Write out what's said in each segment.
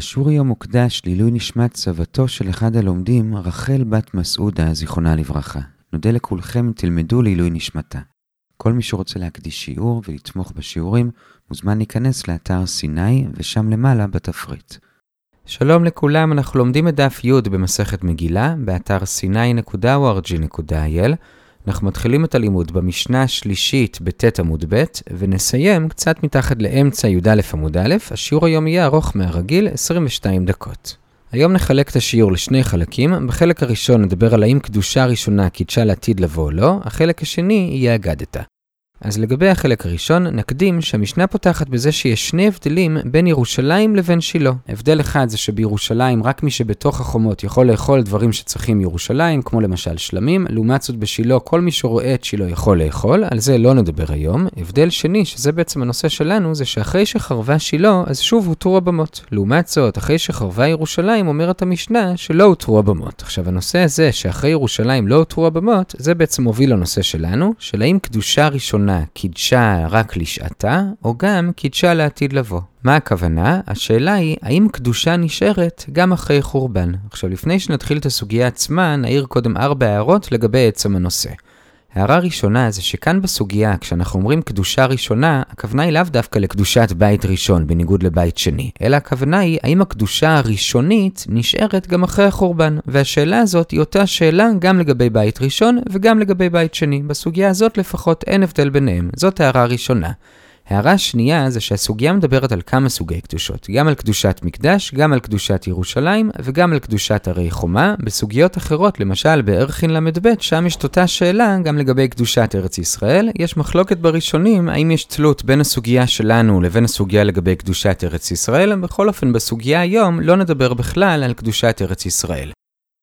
השיעור היום מוקדש לעילוי נשמת סבתו של אחד הלומדים, רחל בת מסעודה, זיכרונה לברכה. נודה לכולכם תלמדו לעילוי נשמתה. כל מי שרוצה להקדיש שיעור ולתמוך בשיעורים, מוזמן להיכנס לאתר סיני, ושם למעלה בתפריט. שלום לכולם, אנחנו לומדים את דף י' במסכת מגילה, באתר sny.org.il. אנחנו מתחילים את הלימוד במשנה השלישית בט' עמוד ב', ונסיים קצת מתחת לאמצע י"א עמוד א', השיעור היום יהיה ארוך מהרגיל, 22 דקות. היום נחלק את השיעור לשני חלקים, בחלק הראשון נדבר על האם קדושה ראשונה קידשה לעתיד לבוא או לא, החלק השני יהיה אגדתה. אז לגבי החלק הראשון, נקדים שהמשנה פותחת בזה שיש שני הבדלים בין ירושלים לבין שילה. הבדל אחד זה שבירושלים רק מי שבתוך החומות יכול לאכול דברים שצריכים ירושלים, כמו למשל שלמים, לעומת זאת בשילה כל מי שרואה את שילה יכול לאכול, על זה לא נדבר היום. הבדל שני, שזה בעצם הנושא שלנו, זה שאחרי שחרבה שילה, אז שוב הותרו הבמות. לעומת זאת, אחרי שחרבה ירושלים, אומרת המשנה שלא הותרו הבמות. עכשיו, הנושא הזה שאחרי ירושלים לא הותרו הבמות, זה בעצם מוביל לנושא שלנו, של האם קדושה ראשונה הראשונה קידשה רק לשעתה, או גם קידשה לעתיד לבוא. מה הכוונה? השאלה היא, האם קדושה נשארת גם אחרי חורבן? עכשיו, לפני שנתחיל את הסוגיה עצמה, נעיר קודם ארבע הערות לגבי עצם הנושא. הערה ראשונה זה שכאן בסוגיה, כשאנחנו אומרים קדושה ראשונה, הכוונה היא לאו דווקא לקדושת בית ראשון, בניגוד לבית שני, אלא הכוונה היא האם הקדושה הראשונית נשארת גם אחרי החורבן. והשאלה הזאת היא אותה שאלה גם לגבי בית ראשון וגם לגבי בית שני. בסוגיה הזאת לפחות אין הבדל ביניהם. זאת הערה ראשונה. הערה שנייה זה שהסוגיה מדברת על כמה סוגי קדושות, גם על קדושת מקדש, גם על קדושת ירושלים וגם על קדושת הרי חומה. בסוגיות אחרות, למשל בערכין ל"ב, שם יש את אותה שאלה גם לגבי קדושת ארץ ישראל. יש מחלוקת בראשונים האם יש תלות בין הסוגיה שלנו לבין הסוגיה לגבי קדושת ארץ ישראל. בכל אופן, בסוגיה היום לא נדבר בכלל על קדושת ארץ ישראל.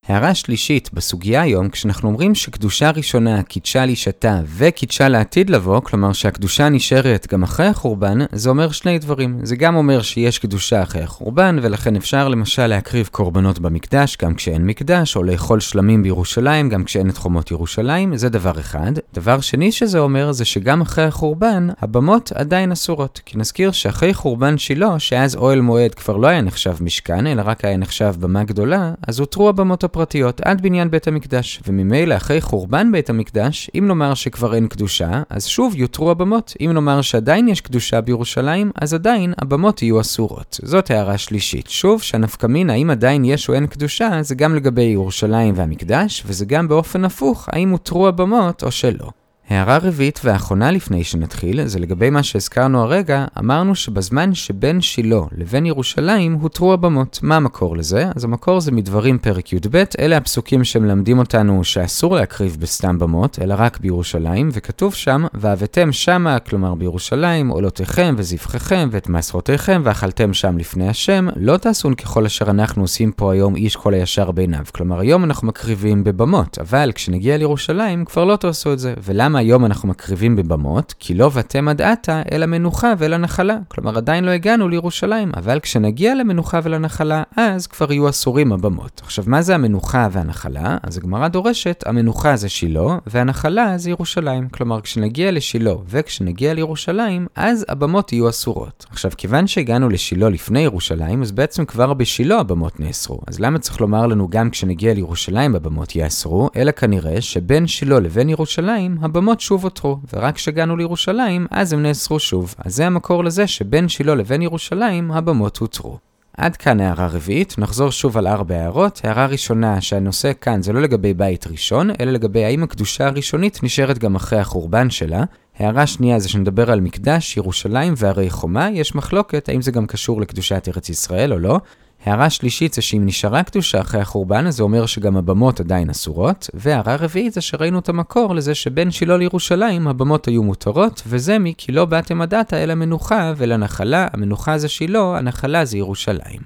הערה שלישית בסוגיה היום, כשאנחנו אומרים שקדושה ראשונה קידשה לאישתה וקידשה לעתיד לבוא, כלומר שהקדושה נשארת גם אחרי החורבן, זה אומר שני דברים. זה גם אומר שיש קדושה אחרי החורבן, ולכן אפשר למשל להקריב קורבנות במקדש, גם כשאין מקדש, או לאכול שלמים בירושלים, גם כשאין את חומות ירושלים, זה דבר אחד. דבר שני שזה אומר, זה שגם אחרי החורבן, הבמות עדיין אסורות. כי נזכיר שאחרי חורבן שילה, שאז אוהל מועד כבר לא היה נחשב משכן, אלא רק היה נחשב במה גדולה, אז הותרו הבמות פרטיות עד בניין בית המקדש, וממילא אחרי חורבן בית המקדש, אם נאמר שכבר אין קדושה, אז שוב יותרו הבמות. אם נאמר שעדיין יש קדושה בירושלים, אז עדיין הבמות יהיו אסורות. זאת הערה שלישית. שוב, שהנפקמין האם עדיין יש או אין קדושה, זה גם לגבי ירושלים והמקדש, וזה גם באופן הפוך, האם הותרו הבמות או שלא. הערה רביעית ואחרונה לפני שנתחיל, זה לגבי מה שהזכרנו הרגע, אמרנו שבזמן שבין שילה לבין ירושלים הותרו הבמות. מה המקור לזה? אז המקור זה מדברים פרק י"ב, אלה הפסוקים שמלמדים אותנו שאסור להקריב בסתם במות, אלא רק בירושלים, וכתוב שם, והבאתם שמה, כלומר בירושלים, עולותיכם וזבחיכם ואת מעשרותיכם, ואכלתם שם לפני השם, לא תעשון ככל אשר אנחנו עושים פה היום איש כל הישר בעיניו. כלומר, היום אנחנו מקריבים בבמות, אבל כשנגיע לירושלים כבר לא תעשו את זה. ולמה למה היום אנחנו מקריבים בבמות? כי לא ואתם עד עתה, אלא מנוחה ולנחלה. כלומר, עדיין לא הגענו לירושלים, אבל כשנגיע למנוחה ולנחלה, אז כבר יהיו אסורים הבמות. עכשיו, מה זה המנוחה והנחלה? אז הגמרא דורשת, המנוחה זה שילה, והנחלה זה ירושלים. כלומר, כשנגיע לשילה וכשנגיע לירושלים, אז הבמות יהיו אסורות. עכשיו, כיוון שהגענו לשילה לפני ירושלים, אז בעצם כבר בשילה הבמות נאסרו. אז למה צריך לומר לנו גם כשנגיע לירושלים הבמות יאסרו? אלא כנראה שבין שילה לבין ירושלים, הבמות המקומות שוב הותרו, ורק כשהגענו לירושלים, אז הם נאסרו שוב. אז זה המקור לזה שבין שילה לבין ירושלים, הבמות הותרו. עד כאן הערה רביעית, נחזור שוב על ארבע הערות. הערה ראשונה, שהנושא כאן זה לא לגבי בית ראשון, אלא לגבי האם הקדושה הראשונית נשארת גם אחרי החורבן שלה. הערה שנייה זה שנדבר על מקדש, ירושלים והרי חומה, יש מחלוקת האם זה גם קשור לקדושת ארץ ישראל או לא. הערה שלישית זה שאם נשארה קדושה אחרי החורבן, אז זה אומר שגם הבמות עדיין אסורות. והערה רביעית זה שראינו את המקור לזה שבין שילה לירושלים הבמות היו מותרות, וזה מכי לא באתם הדתה אל המנוחה ולנחלה, המנוחה זה שילה, הנחלה זה ירושלים.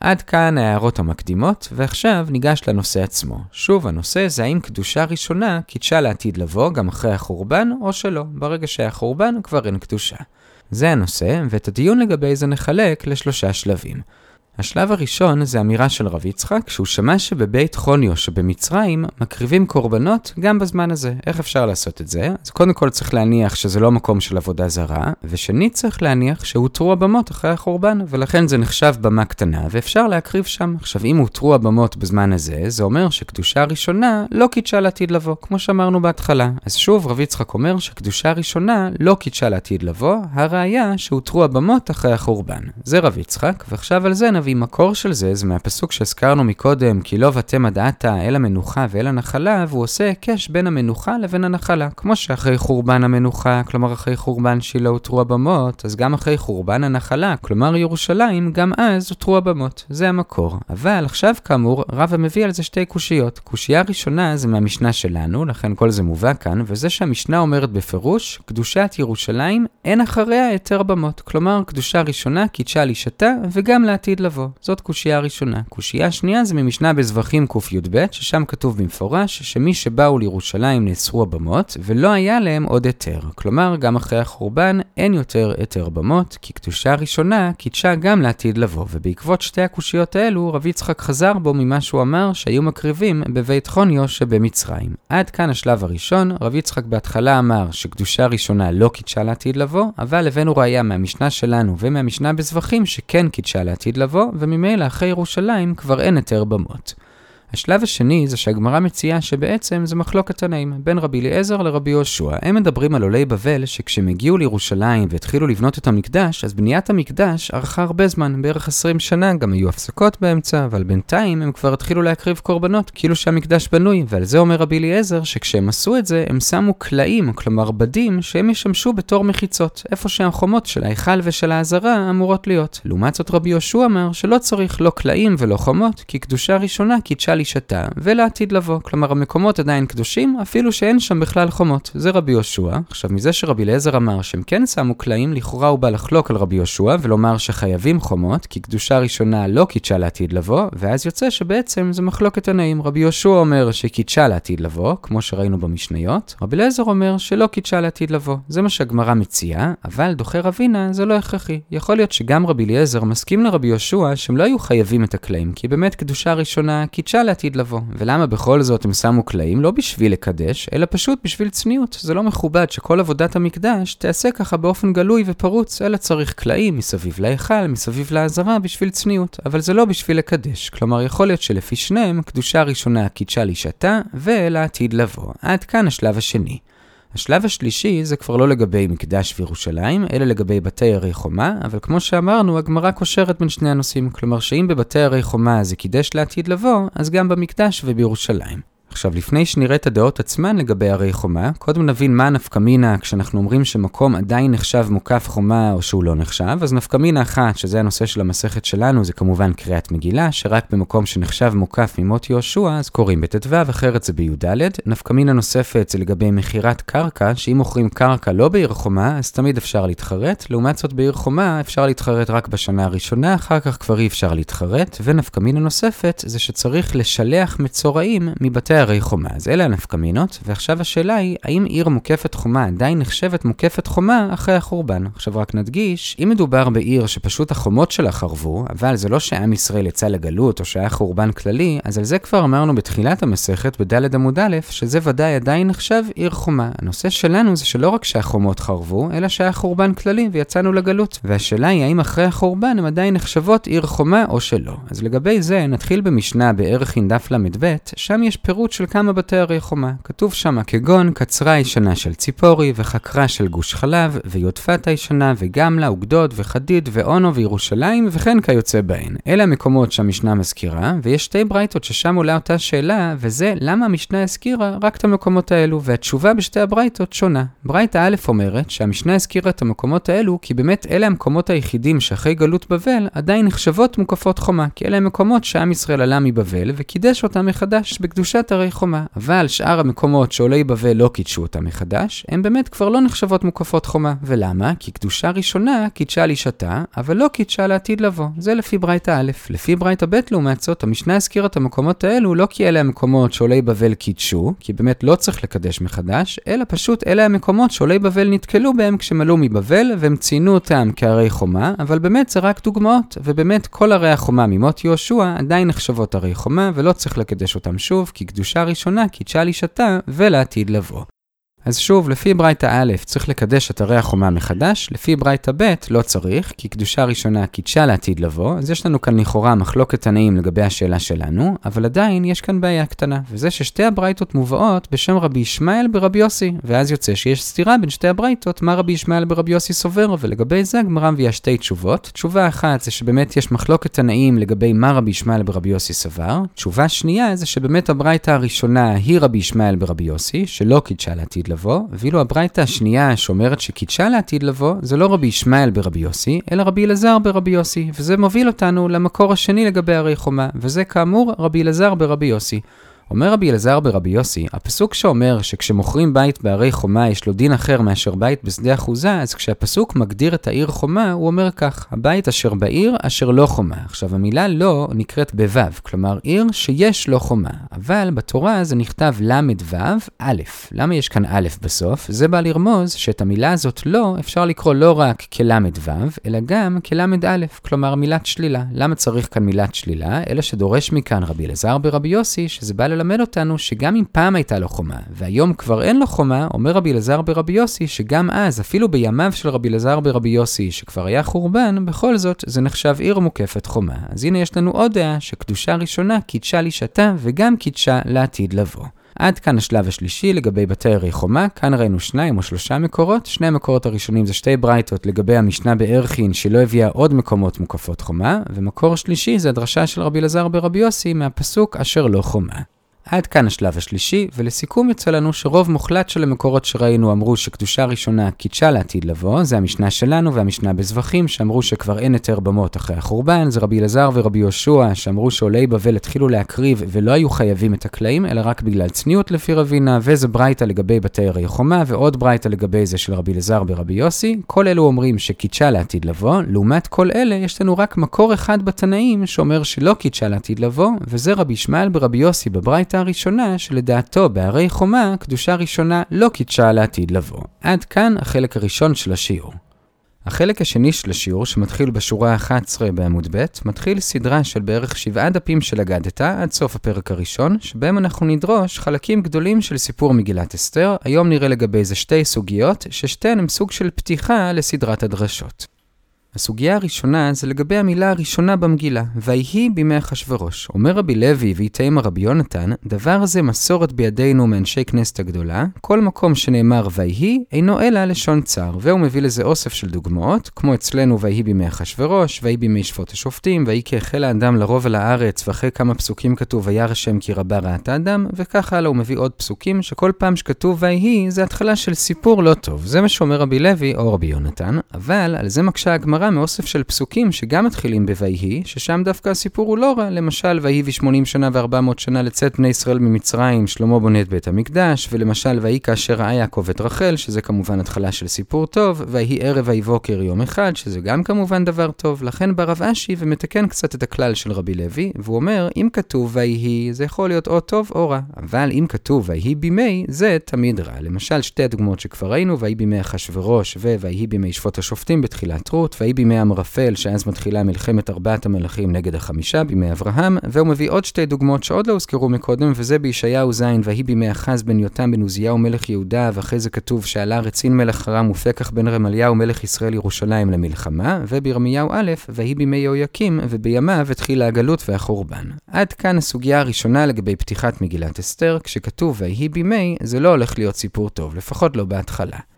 עד כאן ההערות המקדימות, ועכשיו ניגש לנושא עצמו. שוב, הנושא זה האם קדושה ראשונה קידשה לעתיד לבוא גם אחרי החורבן, או שלא. ברגע שהיה חורבן כבר אין קדושה. זה הנושא, ואת הדיון לגבי זה נחלק לשלושה שלבים. השלב הראשון זה אמירה של רב יצחק, שהוא שמע שבבית חוניו שבמצרים מקריבים קורבנות גם בזמן הזה. איך אפשר לעשות את זה? אז קודם כל צריך להניח שזה לא מקום של עבודה זרה, ושנית צריך להניח שהותרו הבמות אחרי החורבן, ולכן זה נחשב במה קטנה, ואפשר להקריב שם. עכשיו, אם הותרו הבמות בזמן הזה, זה אומר שקדושה ראשונה לא קידשה לעתיד לבוא, כמו שאמרנו בהתחלה. אז שוב, רב יצחק אומר שקדושה ראשונה לא קידשה לעתיד לבוא, הראיה שהותרו הבמות אחרי החורבן. זה רב יצחק, ועכשיו על זה נביא מקור של זה, זה מהפסוק שהזכרנו מקודם, כי לא ואתם הדעתה אל המנוחה ואל הנחלה, והוא עושה היקש בין המנוחה לבין הנחלה. כמו שאחרי חורבן המנוחה, כלומר אחרי חורבן שילה הותרו הבמות, אז גם אחרי חורבן הנחלה, כלומר ירושלים, גם אז הותרו הבמות. זה המקור. אבל עכשיו כאמור, רבא מביא על זה שתי קושיות. קושייה ראשונה זה מהמשנה שלנו, לכן כל זה מובא כאן, וזה שהמשנה אומרת בפירוש, קדושת ירושלים אין אחריה היתר במות. כלומר, קדושה ראשונה קידשה לישתה, וגם לעתיד לבוא. זאת קושייה ראשונה. קושייה שנייה זה ממשנה בזבחים קי"ב, ששם כתוב במפורש שמי שבאו לירושלים נאסרו הבמות, ולא היה להם עוד היתר. כלומר, גם אחרי החורבן אין יותר היתר במות, כי קדושה ראשונה קידשה גם לעתיד לבוא. ובעקבות שתי הקושיות האלו, רב יצחק חזר בו ממה שהוא אמר שהיו מקריבים בבית חוניו שבמצרים. עד כאן השלב הראשון, רב יצחק בהתחלה אמר שקדושה ראשונה לא קידשה לעתיד לבוא, אבל הבאנו ראיה מהמשנה שלנו ומהמשנה בזבחים שכן קידשה לעתיד לבוא, וממילא אחרי ירושלים כבר אין היתר במות. השלב השני זה שהגמרא מציעה שבעצם זה מחלוקת תנאים בין רבי אליעזר לרבי יהושע. הם מדברים על עולי בבל שכשהם הגיעו לירושלים והתחילו לבנות את המקדש, אז בניית המקדש ארכה הרבה זמן, בערך 20 שנה, גם היו הפסקות באמצע, אבל בינתיים הם כבר התחילו להקריב קורבנות, כאילו שהמקדש בנוי, ועל זה אומר רבי אליעזר שכשהם עשו את זה, הם שמו קלעים, כלומר בדים, שהם ישמשו בתור מחיצות, איפה שהחומות של ההיכל ושל העזרה אמורות להיות. לעומת זאת רבי יהושע אמר שלא צריך לא קלעים ולא חומות, כי קדושה ראשונה קידשה לשעתה ולעתיד לבוא. כלומר, המקומות עדיין קדושים, אפילו שאין שם בכלל חומות. זה רבי יהושע. עכשיו, מזה שרבי אליעזר אמר שהם כן שמו קלעים, לכאורה הוא בא לחלוק על רבי יהושע ולומר שחייבים חומות, כי קדושה ראשונה לא קידשה לעתיד לבוא, ואז יוצא שבעצם זה מחלוקת תנאים. רבי יהושע אומר שקידשה לעתיד לבוא, כמו שראינו במשניות, רבי אליעזר אומר שלא קידשה לעתיד לבוא. זה מה שהגמרא מציעה, אבל דוחה רבינה זה לא הכרחי. יכול להיות שגם רבי אליעזר מסכים לרבי יהושע שהם לא היו חייבים את הקלעים, כי באמת קדושה ראשונה קידשה לעתיד לבוא. ולמה בכל זאת הם שמו קלעים? לא בשביל לקדש, אלא פשוט בשביל צניעות. זה לא מכובד שכל עבודת המקדש תיעשה ככה באופן גלוי ופרוץ, אלא צריך קלעים מסביב להיכל, מסביב לעזרה, בשביל צניעות. אבל זה לא בשביל לקדש. כלומר, יכול להיות שלפי שניהם, קדושה ראשונה קידשה לשעתה, ולעתיד לבוא. עד כאן השלב השני. השלב השלישי זה כבר לא לגבי מקדש וירושלים, אלא לגבי בתי הרי חומה, אבל כמו שאמרנו, הגמרא קושרת בין שני הנושאים. כלומר שאם בבתי הרי חומה זה קידש לעתיד לבוא, אז גם במקדש ובירושלים. עכשיו, לפני שנראה את הדעות עצמן לגבי הרי חומה, קודם נבין מה נפקמינה כשאנחנו אומרים שמקום עדיין נחשב מוקף חומה או שהוא לא נחשב, אז נפקמינה אחת, שזה הנושא של המסכת שלנו, זה כמובן קריאת מגילה, שרק במקום שנחשב מוקף ממות יהושע, אז קוראים בט"ו, אחרת זה בי"ד. נפקמינה נוספת זה לגבי מכירת קרקע, שאם מוכרים קרקע לא בעיר חומה, אז תמיד אפשר להתחרט, לעומת זאת בעיר חומה אפשר להתחרט רק בשנה הראשונה, אחר כך כבר אי אפשר להתחרט, ונפקמינה נוספת זה שצריך לשלח מצורעים מבתי הרי חומה. אז אלה הנפקמינות, ועכשיו השאלה היא, האם עיר מוקפת חומה עדיין נחשבת מוקפת חומה אחרי החורבן? עכשיו רק נדגיש, אם מדובר בעיר שפשוט החומות שלה חרבו, אבל זה לא שעם ישראל יצא לגלות או שהיה חורבן כללי, אז על זה כבר אמרנו בתחילת המסכת, בד' עמוד א', שזה ודאי עדיין נחשב עיר חומה. הנושא שלנו זה שלא רק שהחומות חרבו, אלא שהיה חורבן כללי ויצאנו לגלות. והשאלה היא האם אחרי החורבן הן עדיין נחשבות עיר חומה או שלא. אז לגבי זה נתחיל במשנה בערך עם ל"ב, שם יש פירוט של כמה בתי הרי חומה. כתוב שמה כגון קצרה הישנה של ציפורי, וחקרה של גוש חלב, ויודפת הישנה, וגמלה, וגדוד, וחדיד, ואונו, וירושלים, וכן כיוצא בהן. אלה המקומות שהמשנה מזכירה, ויש שתי ברייתות ששם עולה אותה שאלה, וזה למה המשנה הזכירה רק את המקומות האלו, והתשובה בשתי הברייתות שונה. ברייתה א' אומרת שהמשנה הזכירה את המקומות האלו, כי באמת אלה המקומות היחידים שאחרי גלות בבל עדיין נחשבות מוקפות חומה, כי אלה המקומות שעם ישראל עלה מבבל, וקידש אותם מחדש בקדושת הרי הרי חומה. אבל שאר המקומות שעולי בבל לא קידשו אותם מחדש, הן באמת כבר לא נחשבות מוקפות חומה. ולמה? כי קדושה ראשונה קידשה לישתה, אבל לא קידשה לעתיד לבוא. זה לפי ברייתא א'. לפי ברייתא ב', לעומת זאת, המשנה הזכירה את המקומות האלו לא כי אלה המקומות שעולי בבל קידשו, כי באמת לא צריך לקדש מחדש, אלא פשוט אלה המקומות שעולי בבל נתקלו בהם כשמלאו מבבל, והם ציינו אותם כערי חומה, אבל באמת זה רק דוגמאות, ובאמת כל ערי החומה ממות יהושע עדיין נחשבות ערי חומה, ולא צריך לקדש אותם שוב, כי קדושה ראשונה קידשה לישתה ולעתיד לבוא. אז שוב, לפי ברייתא א' צריך לקדש אתרי החומה מחדש, לפי ברייתא ב' לא צריך, כי קדושה ראשונה קידשה לעתיד לבוא, אז יש לנו כאן לכאורה מחלוקת תנאים לגבי השאלה שלנו, אבל עדיין יש כאן בעיה קטנה, וזה ששתי הברייתות מובאות בשם רבי ישמעאל ברבי יוסי, ואז יוצא שיש סתירה בין שתי הברייתות, מה רבי ישמעאל ברבי יוסי סובר, ולגבי זה הגמרא מביאה שתי תשובות. תשובה אחת זה שבאמת יש מחלוקת תנאים לגבי מה רבי ישמעאל ברבי יוסי סבר, תשובה שנייה זה שבאמת הברייתא הראשונה היא רבי ישמעאל ברבי יוסי, שלא קידשה לעתיד לבוא, ואילו הברייתא השנייה שאומרת שקידשה לעתיד לבוא, זה לא רבי ישמעאל ברבי יוסי, אלא רבי אלעזר ברבי יוסי, וזה מוביל אותנו למקור השני לגבי הרי חומה, וזה כאמור רבי אלעזר ברבי יוסי. אומר רבי אלעזר ברבי יוסי, הפסוק שאומר שכשמוכרים בית בערי חומה יש לו דין אחר מאשר בית בשדה אחוזה, אז כשהפסוק מגדיר את העיר חומה, הוא אומר כך, הבית אשר בעיר אשר לא חומה. עכשיו המילה לא נקראת בוו, כלומר עיר שיש לו חומה, אבל בתורה זה נכתב ל"ו א'. למה יש כאן א' בסוף? זה בא לרמוז שאת המילה הזאת לא אפשר לקרוא לא רק כל"ו, אלא גם כל"א, כלומר מילת שלילה. למה צריך כאן מילת שלילה? אלא שדורש מכאן רבי אלעזר ברבי יוסי, שזה בא ללמד אותנו שגם אם פעם הייתה לו חומה, והיום כבר אין לו חומה, אומר רבי אלעזר ברבי יוסי, שגם אז, אפילו בימיו של רבי אלעזר ברבי יוסי, שכבר היה חורבן, בכל זאת זה נחשב עיר מוקפת חומה. אז הנה יש לנו עוד דעה שקדושה ראשונה קידשה לישתה וגם קידשה לעתיד לבוא. עד כאן השלב השלישי לגבי בתי ערי חומה, כאן ראינו שניים או שלושה מקורות, שני המקורות הראשונים זה שתי ברייתות לגבי המשנה בערכין שלא הביאה עוד מקומות מוקפות חומה, ומקור שלישי זה הדרשה של רבי אלעזר ברבי יוסי מהפסוק אשר לא חומה. עד כאן השלב השלישי, ולסיכום יוצא לנו שרוב מוחלט של המקורות שראינו אמרו שקדושה ראשונה קידשה לעתיד לבוא, זה המשנה שלנו והמשנה בזבחים, שאמרו שכבר אין היתר במות אחרי החורבן, זה רבי אלעזר ורבי יהושע, שאמרו שעולי בבל התחילו להקריב ולא היו חייבים את הקלעים, אלא רק בגלל צניעות לפי רבינה, וזה ברייתא לגבי בתי הרי חומה, ועוד ברייתא לגבי זה של רבי אלעזר ברבי יוסי. כל אלו אומרים שקידשה לעתיד לבוא, לעומת כל אלה יש לנו רק מקור אחד בתנאים שאומר שלא קידשה לעתיד לבוא, וזה רבי ישמעאל ברבי יוסי בברייתא קדושתה הראשונה, שלדעתו בהרי חומה, קדושה ראשונה לא קידשה לעתיד לבוא. עד כאן החלק הראשון של השיעור. החלק השני של השיעור, שמתחיל בשורה ה-11 בעמוד ב', מתחיל סדרה של בערך שבעה דפים של אגדתא עד סוף הפרק הראשון, שבהם אנחנו נדרוש חלקים גדולים של סיפור מגילת אסתר. היום נראה לגבי זה שתי סוגיות, ששתיהן הם סוג של פתיחה לסדרת הדרשות. הסוגיה הראשונה זה לגבי המילה הראשונה במגילה, ויהי בימי אחשורוש. אומר רבי לוי ויתאם רבי יונתן, דבר זה מסורת בידינו מאנשי כנסת הגדולה, כל מקום שנאמר ויהי, אינו אלא לשון צר, והוא מביא לזה אוסף של דוגמאות, כמו אצלנו ויהי בימי אחשורוש, ויהי בימי שפוט השופטים, ויהי כי החל האדם לרוב על הארץ, ואחרי כמה פסוקים כתוב וירא השם כי רבה רעת האדם, וכך הלאה הוא מביא עוד פסוקים, שכל פעם שכתוב ויהי, זה התחלה של סיפור לא טוב. זה מה שאומר רבי לוי או רבי יונתן, אבל על זה מקשה הגמרא הגמרא מאוסף של פסוקים שגם מתחילים ב"ויהי", ששם דווקא הסיפור הוא לא רע. למשל, ויהי ושמונים שנה וארבע מאות שנה לצאת בני ישראל ממצרים, שלמה בונה את בית המקדש, ולמשל, ויהי כאשר ראה יעקב את רחל, שזה כמובן התחלה של סיפור טוב, ויהי ערב ויהי בוקר יום אחד, שזה גם כמובן דבר טוב. לכן בא רב אשי ומתקן קצת את הכלל של רבי לוי, והוא אומר, אם כתוב ויהי, זה יכול להיות או טוב או רע. אבל אם כתוב ויהי בימי, זה תמיד רע. למשל, שתי הדוגמאות שכבר ראינו, ויהי בימי אחשורוש, וויהי בימי שפוט השופטים בתחילת רות, ויהי בימי אמרפל, שאז מתחילה מלחמת ארבעת המלכים נגד החמישה בימי אברהם, והוא מביא עוד שתי דוגמאות שעוד לא הוזכרו מקודם, וזה בישעיהו ז', ויהי בימי אחז בן יותם בן עוזיהו מלך יהודה, ואחרי זה כתוב שעלה רצין מלך חרם ופקח בן רמליהו מלך ישראל ירושלים למלחמה, ובירמיהו א', ויהי בימי יהויקים, ובימיו התחילה הגלות והחורבן. עד כאן הסוגיה הראשונה לגבי פתיחת מגילת אסתר, כשכתוב ויהי בימי, זה לא הולך להיות סיפור טוב, לפחות לא בהתחלה.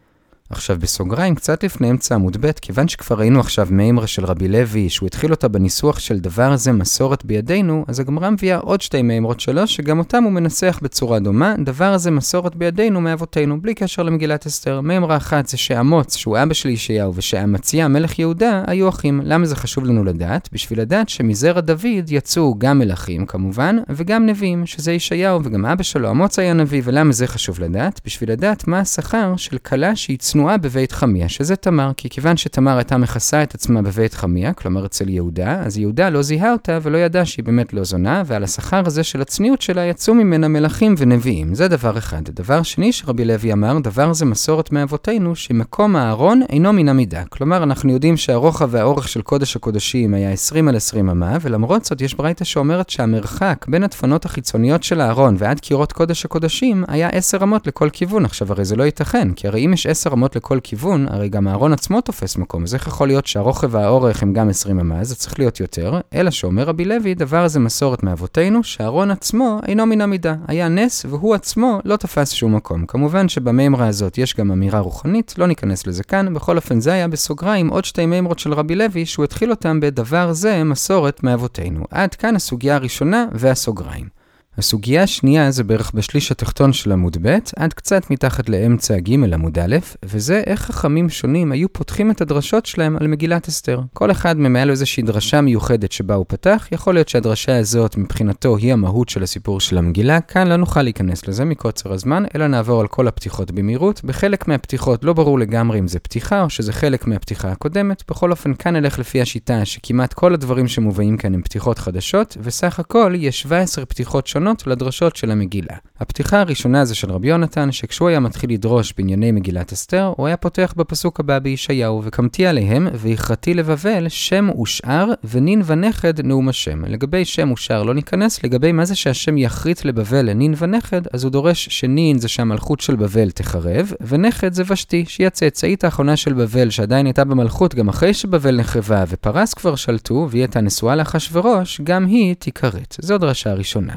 עכשיו בסוגריים, קצת לפני אמצע עמוד ב', כיוון שכבר ראינו עכשיו מימרה של רבי לוי, שהוא התחיל אותה בניסוח של דבר הזה מסורת בידינו, אז הגמרא מביאה עוד שתי מימרות שלו, שגם אותם הוא מנסח בצורה דומה, דבר הזה מסורת בידינו מאבותינו, בלי קשר למגילת אסתר. מימרה אחת זה שאמוץ, שהוא אבא של ישעיהו, ושאמציה, מלך יהודה, היו אחים. למה זה חשוב לנו לדעת? בשביל לדעת שמזרע דוד יצאו גם מלכים כמובן, וגם נביאים, שזה ישעיהו, וגם אבא שלו, אמוץ היה נביא, ולמה זה חשוב לדעת? בשביל לדעת מה השכר של כלה צנועה בבית חמיה, שזה תמר, כי כיוון שתמר הייתה מכסה את עצמה בבית חמיה, כלומר אצל יהודה, אז יהודה לא זיהה אותה ולא ידע שהיא באמת לא זונה, ועל השכר הזה של הצניעות שלה יצאו ממנה מלכים ונביאים. זה דבר אחד. דבר שני שרבי לוי אמר, דבר זה מסורת מאבותינו, שמקום הארון אינו מן המידה. כלומר, אנחנו יודעים שהרוחב והאורך של קודש הקודשים היה 20 על 20 אמה, ולמרות זאת יש ברייתא שאומרת שהמרחק בין הדפנות החיצוניות של הארון ועד קירות קודש הקודשים היה 10 אמות לכל כיוון. עכשיו, הרי זה לא ייתכן, כי הרי אם יש 10 אמות לכל כיוון, הרי גם הארון עצמו תופס מקום. אז איך יכול להיות שהרוחב והאורך הם גם 20 אמה, זה צריך להיות יותר, אלא שאומר רבי לוי, דבר הזה מסורת מאבותינו, שהארון עצמו אינו מן המידה. היה נס והוא עצמו לא תפס שום מקום. כמובן שבמימרה הזאת יש גם אמירה רוחנית, לא ניכנס לזה כאן, בכל אופן זה היה בסוגריים עוד שתי מימרות של רבי לוי, שהוא התחיל אותם בדבר זה מסורת מאבותינו. עד כאן הסוגיה הראשונה והסוגריים. הסוגיה השנייה זה בערך בשליש התחתון של עמוד ב', עד קצת מתחת לאמצע ג' עמוד א', וזה איך חכמים שונים היו פותחים את הדרשות שלהם על מגילת אסתר. כל אחד מהם היה לו איזושהי דרשה מיוחדת שבה הוא פתח, יכול להיות שהדרשה הזאת מבחינתו היא המהות של הסיפור של המגילה, כאן לא נוכל להיכנס לזה מקוצר הזמן, אלא נעבור על כל הפתיחות במהירות. בחלק מהפתיחות לא ברור לגמרי אם זה פתיחה או שזה חלק מהפתיחה הקודמת, בכל אופן כאן נלך לפי השיטה שכמעט כל הדברים שמובאים כאן הם פתיחות חדשות, וסך הכל יש 17 פתיחות שונות שונות לדרשות של המגילה. הפתיחה הראשונה זה של רבי יונתן, שכשהוא היה מתחיל לדרוש בענייני מגילת אסתר, הוא היה פותח בפסוק הבא בישעיהו, וקמתי עליהם, והכרתי לבבל, שם ושאר, ונין ונכד נאום השם. לגבי שם ושאר לא ניכנס, לגבי מה זה שהשם יכרית לבבל לנין ונכד, אז הוא דורש שנין זה שהמלכות של בבל תחרב, ונכד זה ושתי, שהיא הצאצאית האחרונה של בבל, שעדיין הייתה במלכות גם אחרי שבבל נחרבה, ופרס כבר שלטו, והיא הייתה נשואה לאחשוורוש, גם היא תיכרת. זו דרשה ראשונה.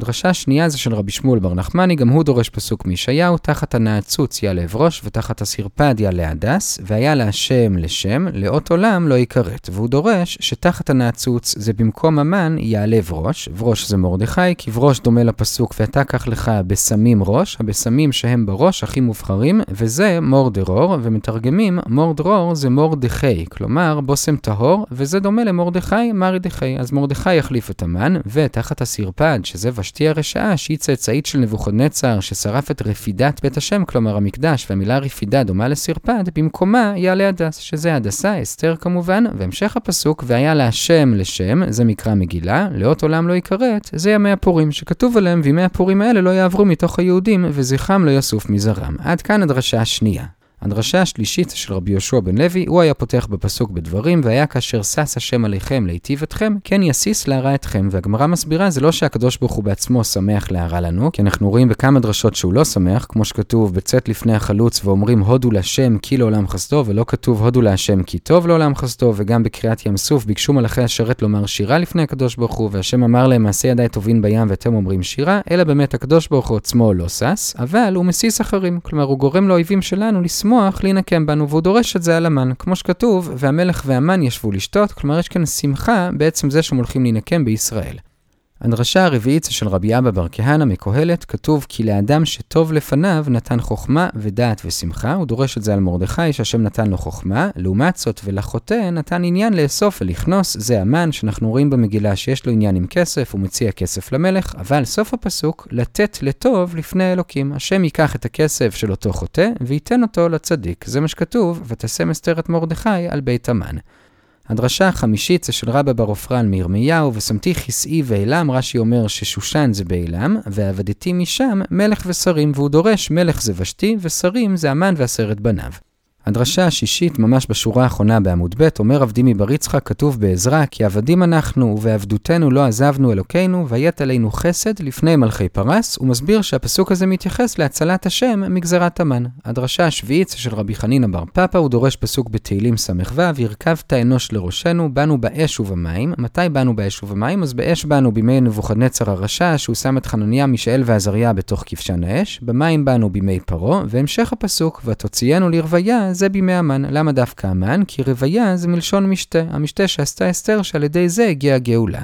דרשה שנייה זה של רבי שמואל בר נחמני, גם הוא דורש פסוק מישעיהו, תחת הנעצוץ יעלה אברוש, ותחת הסרפד יעלה הדס, והיה להשם לשם, לאות עולם לא יכרת. והוא דורש שתחת הנעצוץ זה במקום המן יעלה אברוש, אברוש זה מרדכי, כי אברוש דומה לפסוק, ואתה קח לך בשמים ראש, הבשמים שהם בראש הכי מובחרים, וזה מור דרור, ומתרגמים מור דרור זה מורדכי, כלומר בושם טהור, וזה דומה למרדכי, מרדכי. אז מרדכי יחליף את המן, ותחת הסרפד, שזה ושתי הרשעה, שהיא צאצאית של נבוכדנצר, ששרף את רפידת בית השם, כלומר המקדש, והמילה רפידה דומה לסרפד, במקומה יעלה הדס, שזה הדסה, אסתר כמובן, והמשך הפסוק, והיה לה השם לשם, זה מקרא מגילה, לאות עולם לא יכרת, זה ימי הפורים, שכתוב עליהם, וימי הפורים האלה לא יעברו מתוך היהודים, וזכרם לא יסוף מזרם. עד כאן הדרשה השנייה. הדרשה השלישית של רבי יהושע בן לוי, הוא היה פותח בפסוק בדברים, והיה כאשר שש השם עליכם להיטיב אתכם, כן יסיס להרע אתכם. והגמרא מסבירה, זה לא שהקדוש ברוך הוא בעצמו שמח להרע לנו, כי אנחנו רואים בכמה דרשות שהוא לא שמח, כמו שכתוב בצאת לפני החלוץ ואומרים הודו להשם כי לעולם חסדו, ולא כתוב הודו להשם כי טוב לעולם חסדו, וגם בקריאת ים סוף ביקשו מלאכי השרת לומר שירה לפני הקדוש ברוך הוא, והשם אמר להם מעשה ידיי טובין בים ואתם אומרים שירה, אלא באמת הקדוש ברוך הוא עצמו לא שש, אבל הוא מסיס אחרים. כלומר, הוא גורם לאויבים שלנו להינקם בנו, והוא דורש את זה על המן. כמו שכתוב, והמלך והמן ישבו לשתות, כלומר יש כאן שמחה בעצם זה שהם הולכים להינקם בישראל. הדרשה הרביעית של רבי אבא בר כהנא מקהלת, כתוב כי לאדם שטוב לפניו נתן חוכמה ודעת ושמחה, הוא דורש את זה על מרדכי שהשם נתן לו חוכמה, לעומת זאת ולחוטא נתן עניין לאסוף ולכנוס, זה המן שאנחנו רואים במגילה שיש לו עניין עם כסף, הוא מציע כסף למלך, אבל סוף הפסוק, לתת לטוב לפני אלוקים. השם ייקח את הכסף של אותו חוטא וייתן אותו לצדיק. זה מה שכתוב, ותשם אסתר את מרדכי על בית המן. הדרשה החמישית זה של רבא בר עופרן מירמיהו, ושמתי כסאי ואילם, רש"י אומר ששושן זה באילם, ועבדתי משם מלך ושרים, והוא דורש מלך זה ושתי, ושרים זה המן ועשרת בניו. הדרשה השישית, ממש בשורה האחרונה בעמוד ב', אומר רב דימי בר יצחק, כתוב בעזרא, כי עבדים אנחנו, ובעבדותנו לא עזבנו אלוקינו, ויית עלינו חסד לפני מלכי פרס, הוא מסביר שהפסוק הזה מתייחס להצלת השם מגזרת המן. הדרשה השביעית של רבי חנינא בר פפא, הוא דורש פסוק בתהילים ס"ו, הרכבת אנוש לראשנו, באנו באש ובמים. מתי באנו באש ובמים? אז באש באנו בימי נבוכדנצר הרשע, שהוא שם את חנניה, מישאל ועזריה בתוך כבשן האש, במים באנו בימי פרעה, והמשך הפסוק, לרוויה, זה בימי המן. למה דווקא המן? כי רוויה זה מלשון משתה, המשתה שעשתה אסתר שעל ידי זה הגיעה הגאולה.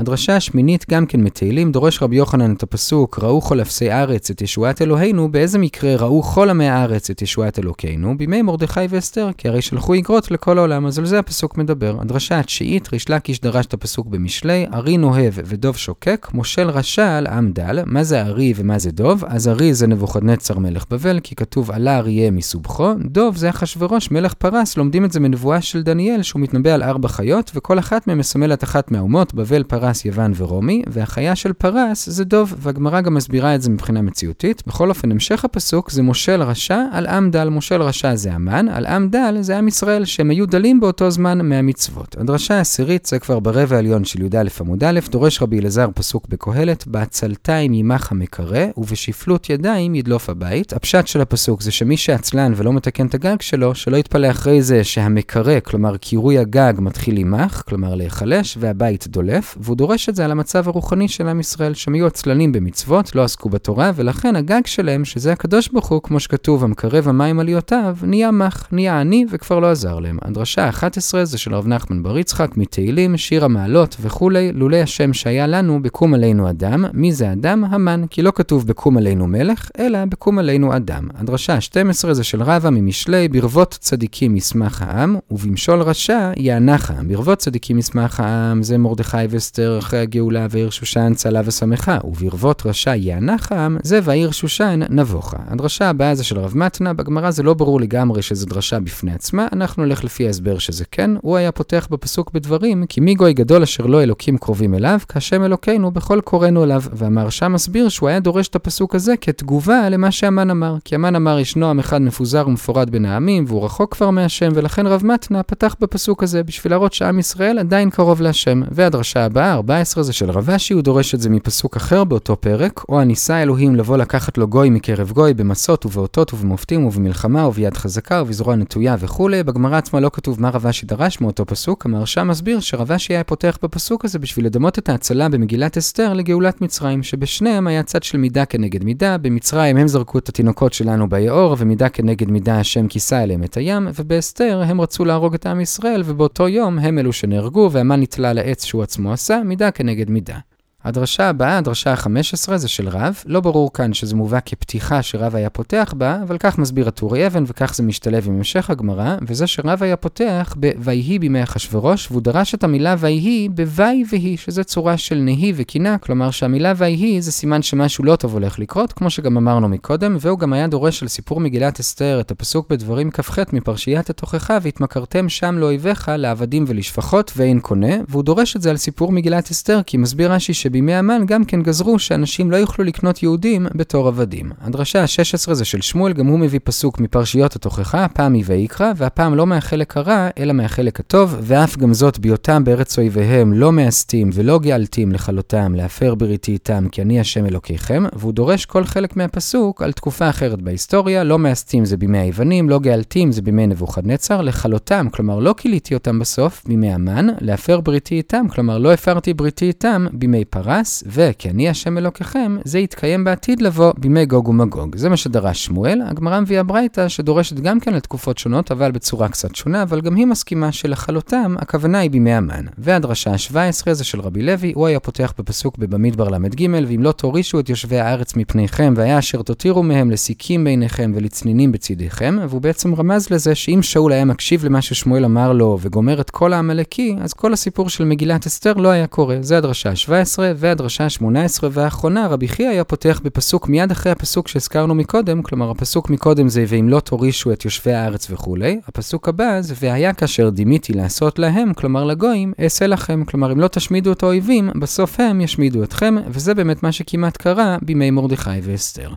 הדרשה השמינית גם כן מתהילים, דורש רבי יוחנן את הפסוק, ראו כל אפסי ארץ את ישועת אלוהינו, באיזה מקרה ראו כל עמי הארץ את ישועת אלוקינו? בימי מרדכי ואסתר, כי הרי שלחו איגרות לכל העולם, אז על זה הפסוק מדבר. הדרשה התשיעית, ריש לקיש דרש את הפסוק במשלי, ארי נוהב ודוב שוקק, מושל רשע על עם דל, מה זה ארי ומה זה דוב? אז ארי זה נבוכדנצר מלך בבל, כי כתוב עלה אריה מסובכו, דוב זה אחשורוש מלך פרס, לומדים את זה מנבואה של דניאל, שהוא מתנבא על ארבע חיות, וכל אחת מהן מסמלת אחת מהאומות, בבל, פרס, יוון ורומי, והחיה של פרס זה דוב, והגמרא גם מסבירה את זה מבחינה מציאותית. בכל אופן, המשך הפסוק זה מושל רשע על עם דל. מושל רשע זה המן, על עם דל זה עם ישראל, שהם היו דלים באותו זמן מהמצוות. הדרשה העשירית זה כבר ברבע העליון של י"א עמוד א', דורש רבי אלעזר פסוק בקהלת, בעצלתיים ימך המקרא, ובשפלות ידיים ידלוף הבית. הפשט של הפסוק זה שמי שעצלן ולא מתקן את הגג שלו, שלא יתפלא אחרי זה שהמקרא, כלומר קירוי הגג מתחיל ימך, כלומר להיחלש, והבית דולף, והוא דורש את זה על המצב הרוחני של עם ישראל, שהם היו עצלנים במצוות, לא עסקו בתורה, ולכן הגג שלהם, שזה הקדוש ברוך הוא, כמו שכתוב, המקרב המים עליותיו, נהיה מח, נהיה עני וכבר לא עזר להם. הדרשה ה-11 זה של רב נחמן בר יצחק, מתהילים, שיר המעלות וכולי, לולי השם שהיה לנו, בקום עלינו אדם. מי זה אדם? המן, כי לא כתוב בקום עלינו מלך, אלא בקום עלינו אדם. הדרשה ה-12 זה של רבא ממשלי, ברבות צדיקים ישמח העם, ובמשול רשע יענך העם. ברבות צדיקים ישמח העם, זה מרדכי ואסתר אחרי הגאולה ועיר שושן צלה ושמחה, וברבות רשע יענך העם, זה והעיר שושן נבוכה. הדרשה הבאה זה של רב מתנה, בגמרא זה לא ברור לגמרי שזה דרשה בפני עצמה, אנחנו נלך לפי ההסבר שזה כן, הוא היה פותח בפסוק בדברים, כי מי גוי גדול אשר לא אלוקים קרובים אליו, כהשם אלוקינו בכל קוראנו אליו, והמהרשע מסביר שהוא היה דורש את הפסוק הזה כתגובה למה שהמן אמר, כי המן אמר ישנו עם אחד מפוזר ומפורד בין העמים, והוא רחוק כבר מהשם, ולכן רב מתנה פתח בפסוק הזה בשביל להראות שעם ישראל עדיין קרוב להשם. והדרשה הבאה, 14 זה של רבשי, הוא דורש את זה מפסוק אחר באותו פרק, או הניסה אלוהים לבוא לקחת לו גוי מקרב גוי במסות ובאותות ובמופתים ובמלחמה וביד חזקה ובזרוע נטויה וכולי. בגמרא עצמה לא כתוב מה רבשי דרש מאותו פסוק, המהרשע מסביר שרבשי היה פותח בפסוק הזה בשביל לדמות את ההצלה במגילת אסתר לגאולת מצרים, שבשניהם היה צד של מידה כנגד מידה, במצרים הם זרקו את התינוקות שלנו ביאור, ומידה כנגד מידה השם כיסה אליהם את הים, ובאסתר הם רצו להרוג את עם ישראל, ובאותו יום הם אלו שנהרגו, והמן נתלה לעץ שהוא עצמו עשה, מידה כנגד מידה. הדרשה הבאה, הדרשה ה-15, זה של רב. לא ברור כאן שזה מובא כפתיחה שרב היה פותח בה, אבל כך מסביר הטורי אבן, וכך זה משתלב עם המשך הגמרא, וזה שרב היה פותח ב"ויהי בימי אחשורוש", והוא דרש את המילה "ויהי" ב"וי והי", שזה צורה של נהי וקינה, כלומר שהמילה "ויהי" זה סימן שמשהו לא טוב הולך לקרות, כמו שגם אמרנו מקודם, והוא גם היה דורש על סיפור מגילת אסתר את הפסוק בדברים כ"ח מפרשיית התוכחה, והתמכרתם שם לאויביך, לעבדים ולשפחות, ואין קונה, והוא דורש את זה על סיפור מגילת אסתר, כי מסביר רש"י שבימי המן גם כן גזרו שאנשים לא יוכלו לקנות יהודים בתור עבדים. הדרשה ה-16 זה של שמואל, גם הוא מביא פסוק מפרשיות התוכחה, הפעם מויקרא, והפעם לא מהחלק הרע, אלא מהחלק הטוב, ואף גם זאת בהיותם בארץ אויביהם לא מאסתים ולא גאלתים לכלותם, להפר בריתי איתם, כי אני השם אלוקיכם, והוא דורש כל חלק מהפסוק על תקופה אחרת בהיסטוריה, לא מאסתים זה בימי היוונים, לא גאלתים זה בימי נבוכדנצר, לכלותם, כלומר לא כיליתי אותם בסוף, בימי המן, להפר בריתי איתם, כלומר לא הפרתי בריתי איתם בימי פרס, וכי אני השם אלוקיכם, זה יתקיים בעתיד לבוא בימי גוג ומגוג. זה מה שדרש שמואל, הגמרא מביאה ברייתא שדורשת גם כן על תקופות שונות, אבל בצורה קצת שונה, אבל גם היא מסכימה שלכלותם, הכוונה היא בימי המן. והדרשה ה-17 זה של רבי לוי, הוא היה פותח בפסוק בבמדבר ל"ג, ואם לא תורישו את יושבי הארץ מפניכם, והיה אשר תותירו מהם לסיכים ביניכם ולצנינים בצדיכם, והוא בעצם רמז לזה שאם שאול היה מקשיב למה ששמואל אמר לו וגומר את כל העמלקי, אז כל הסיפור של מגילת אסתר לא היה קורה. זה הדרשה ה-17, והדרשה ה-18 והאחרונה, רבי חייא היה פותח בפסוק מיד אחרי הפסוק שהזכרנו מקודם, כלומר הפסוק מקודם זה ואם לא תורישו את יושבי הארץ וכולי, הפסוק הבא זה והיה כאשר דימיתי לעשות להם, כלומר לגויים, אעשה לכם, כלומר אם לא תשמידו את האויבים, בסוף הם ישמידו אתכם, וזה באמת מה שכמעט קרה בימי מרדכי ואסתר.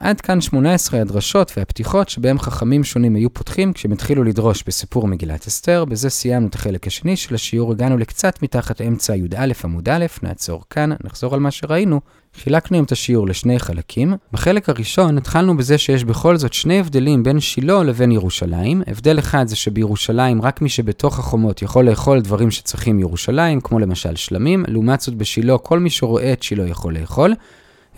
עד כאן 18 הדרשות והפתיחות שבהם חכמים שונים היו פותחים כשהם התחילו לדרוש בסיפור מגילת אסתר. בזה סיימנו את החלק השני של השיעור, הגענו לקצת מתחת אמצע י"א עמוד א', נעצור כאן, נחזור על מה שראינו. חילקנו את השיעור לשני חלקים. בחלק הראשון התחלנו בזה שיש בכל זאת שני הבדלים בין שילה לבין ירושלים. הבדל אחד זה שבירושלים רק מי שבתוך החומות יכול לאכול דברים שצריכים ירושלים, כמו למשל שלמים, לעומת זאת בשילה כל מי שרואה את שילה יכול לאכול.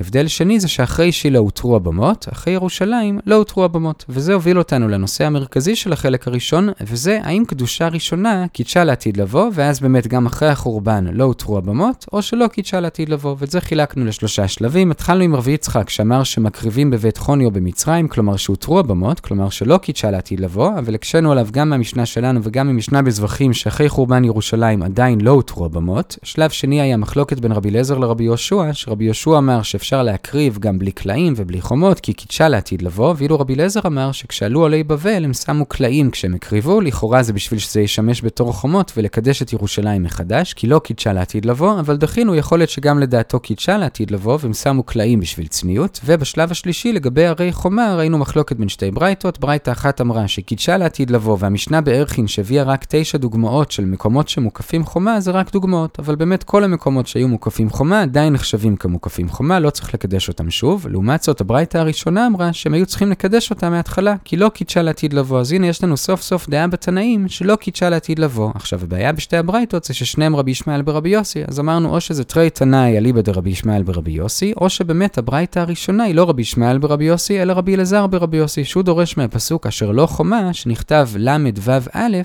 הבדל שני זה שאחרי שילה הותרו הבמות, אחרי ירושלים לא הותרו הבמות. וזה הוביל אותנו לנושא המרכזי של החלק הראשון, וזה האם קדושה ראשונה קידשה לעתיד לבוא, ואז באמת גם אחרי החורבן לא הותרו הבמות, או שלא קידשה לעתיד לבוא. ואת זה חילקנו לשלושה שלבים. התחלנו עם רבי יצחק, שאמר שמקריבים בבית חוניו במצרים, כלומר שהותרו הבמות, כלומר שלא קידשה לעתיד לבוא, אבל הקשינו עליו גם מהמשנה שלנו וגם ממשנה בזבחים, שאחרי חורבן ירושלים עדיין לא הותרו הבמות. שלב שני היה מחלוקת בין רבי אליעזר לרבי יהושע, שרבי יהושע אמר להקריב גם בלי קלעים ובלי חומות, כי קידשה לעתיד לבוא, ואילו רבי אליעזר אמר שכשעלו עולי בבל הם שמו קלעים כשהם הקריבו, לכאורה זה בשביל שזה ישמש בתור חומות ולקדש את ירושלים מחדש, כי לא קידשה לעתיד לבוא, אבל דחינו יכול להיות שגם לדעתו קידשה לעתיד לבוא, והם שמו קלעים בשביל צניעות. ובשלב השלישי, לגבי הרי חומה, ראינו מחלוקת בין שתי ברייתות, ברייתה אחת אמרה שקידשה לעתיד לבוא, והמשנה בערכין שהביאה רק תשע דוגמאות של מקומות שמוקפים חומה, זה רק דוגמאות, אבל באמת כל המקומות שהיו מוקפים חומה עדיין נחשבים כמוקפים חומה, לא צריך לקדש אותם שוב. לעומת זאת, הברייתא הראשונה אמרה שהם היו צריכים לקדש אותם מההתחלה, כי לא קידשה לעתיד לבוא. אז הנה יש לנו סוף סוף דעה בתנאים שלא קידשה לעתיד לבוא. עכשיו, הבעיה בשתי הברייתות זה ששניהם רבי ישמעאל ברבי יוסי. אז אמרנו או שזה תרי תנאי אליבא דרבי ישמעאל ברבי יוסי, או שבאמת הברייתא הראשונה היא לא רבי ישמעאל ברבי יוסי, אלא רבי אלעזר ברבי יוסי, שהוא דורש מהפסוק אשר לא חומה, שנכתב ל"ו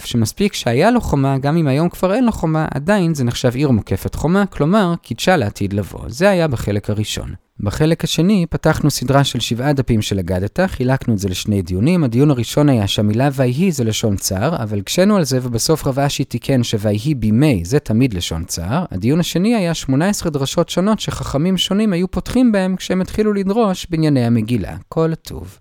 שמספיק שהיה לו חומה, גם אם היום כבר אין לו חומה, עדיין זה נחשב עיר מוקפת חומה, כלומר, קידשה לעתיד לבוא. זה היה בחלק הראשון. בחלק השני פתחנו סדרה של שבעה דפים של אגדתא, חילקנו את זה לשני דיונים. הדיון הראשון היה שהמילה ויהי זה לשון צר, אבל הקשינו על זה ובסוף רב אשי תיקן שויהי בימי זה תמיד לשון צר. הדיון השני היה 18 דרשות שונות שחכמים שונים היו פותחים בהם כשהם התחילו לדרוש בענייני המגילה. כל הטוב.